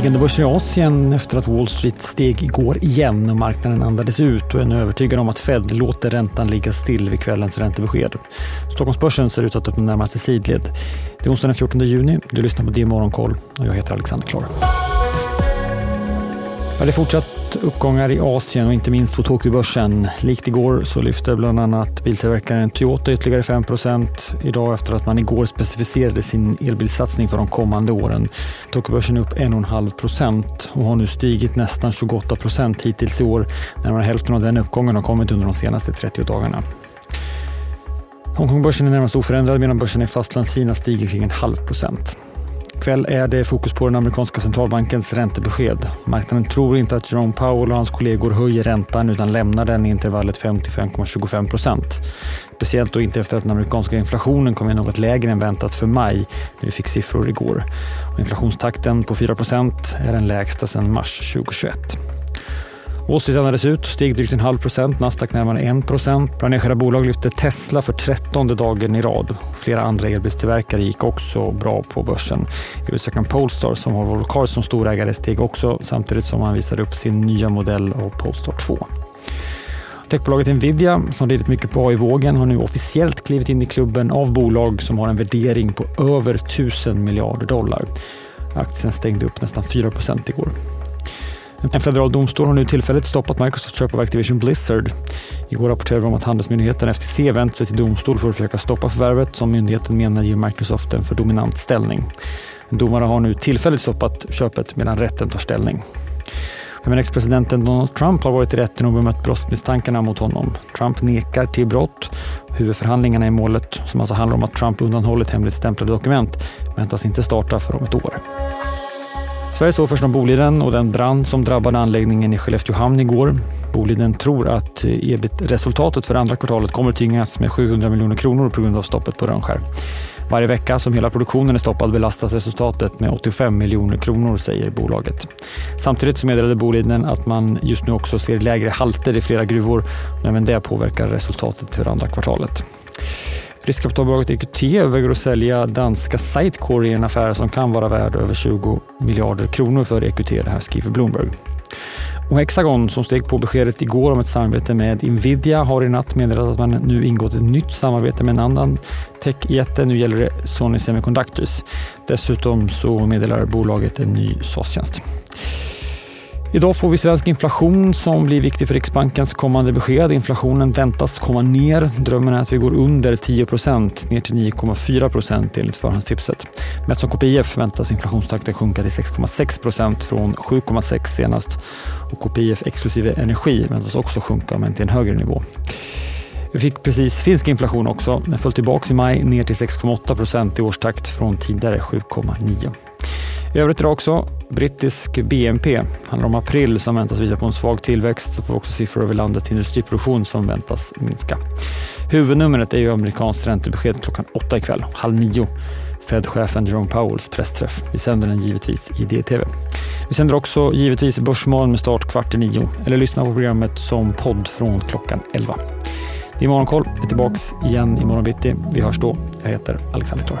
Stigande börser i Asien efter att Wall Street steg igår igen och marknaden andades ut och är nu övertygad om att Fed låter räntan ligga still vid kvällens räntebesked. Stockholmsbörsen ser ut att öppna närmast i sidled. Det är onsdagen den 14 juni. Du lyssnar på DI Morgonkoll och jag heter Alexander Klar. Ja, det är fortsatt uppgångar i Asien och inte minst på Tokyobörsen. Likt igår så lyfter bland annat biltillverkaren Toyota ytterligare 5% idag efter att man igår specificerade sin elbilsatsning för de kommande åren. Tokyobörsen är upp 1,5% och har nu stigit nästan 28 hittills i år. Närmare hälften av den uppgången har kommit under de senaste 30 dagarna. Hongkongbörsen är närmast oförändrad medan börsen i Fastlandskina stiger kring en halv procent kväll är det fokus på den amerikanska centralbankens räntebesked. Marknaden tror inte att Jerome Powell och hans kollegor höjer räntan utan lämnar den i intervallet 5-5,25 procent. Speciellt då inte efter att den amerikanska inflationen kom in något lägre än väntat för maj när vi fick siffror igår. Och inflationstakten på 4 procent är den lägsta sedan mars 2021. Wall Street andades ut steg drygt en halv procent, Nasdaq närmare 1 procent. Bland enskilda bolag lyfte Tesla för trettonde dagen i rad. Flera andra elbilstillverkare gick också bra på börsen. Elbilsökaren Polestar som har Volvo Cars som storägare steg också samtidigt som han visade upp sin nya modell av Polestar 2. Techbolaget Nvidia, som ridit mycket på AI-vågen, har nu officiellt klivit in i klubben av bolag som har en värdering på över 1000 miljarder dollar. Aktien stängde upp nästan 4% igår. En federal domstol har nu tillfälligt stoppat Microsofts köp av Activision Blizzard. Igår rapporterade vi om att Handelsmyndigheten FTC vänt sig till domstol för att försöka stoppa förvärvet som myndigheten menar ger Microsoft en för dominant ställning. Domare har nu tillfälligt stoppat köpet medan rätten tar ställning. Även ex-presidenten Donald Trump har varit i rätten och bemött brottsmisstankarna mot honom. Trump nekar till brott. Huvudförhandlingarna i målet, som alltså handlar om att Trump undanhållit hemligstämplade dokument, väntas inte starta för om ett år. Sverige står först om Boliden och den brand som drabbade anläggningen i Skelleftehamn igår. Boliden tror att ebit-resultatet för andra kvartalet kommer tyngas med 700 miljoner kronor på grund av stoppet på Rönnskär. Varje vecka som hela produktionen är stoppad belastas resultatet med 85 miljoner kronor, säger bolaget. Samtidigt så meddelade Boliden att man just nu också ser lägre halter i flera gruvor, men även det påverkar resultatet för andra kvartalet. Riskkapitalbolaget EQT överväger att sälja danska Sitecore i en affär som kan vara värd över 20 miljarder kronor för EQT, det här skriver Bloomberg. Och Hexagon som steg på beskedet igår om ett samarbete med Nvidia har i natt meddelat att man nu ingått ett nytt samarbete med en annan techjätte. Nu gäller det Sony Semiconductors. Dessutom så meddelar bolaget en ny SaaS-tjänst. Idag får vi svensk inflation som blir viktig för Riksbankens kommande besked. Inflationen väntas komma ner. Drömmen är att vi går under 10% ner till 9,4% enligt förhandstipset. Mätt som KPIF väntas inflationstakten sjunka till 6,6% från 7,6 senast. Och KPIF exklusive energi väntas också sjunka men till en högre nivå. Vi fick precis finsk inflation också. Den föll tillbaka i maj ner till 6,8% i årstakt från tidigare 7,9. I övrigt idag också brittisk BNP. handlar om april som väntas visa på en svag tillväxt. Så får vi också siffror över landets industriproduktion som väntas minska. Huvudnumret är ju amerikanskt räntebesked klockan åtta ikväll, halv nio. Fed-chefen Jerome Powells pressträff. Vi sänder den givetvis i DTV. Vi sänder också givetvis Börsmorgon med start kvart i nio eller lyssna på programmet som podd från klockan elva. Det är Morgonkoll. är tillbaka igen i morgon bitti. Vi hörs då. Jag heter Alexander Klar.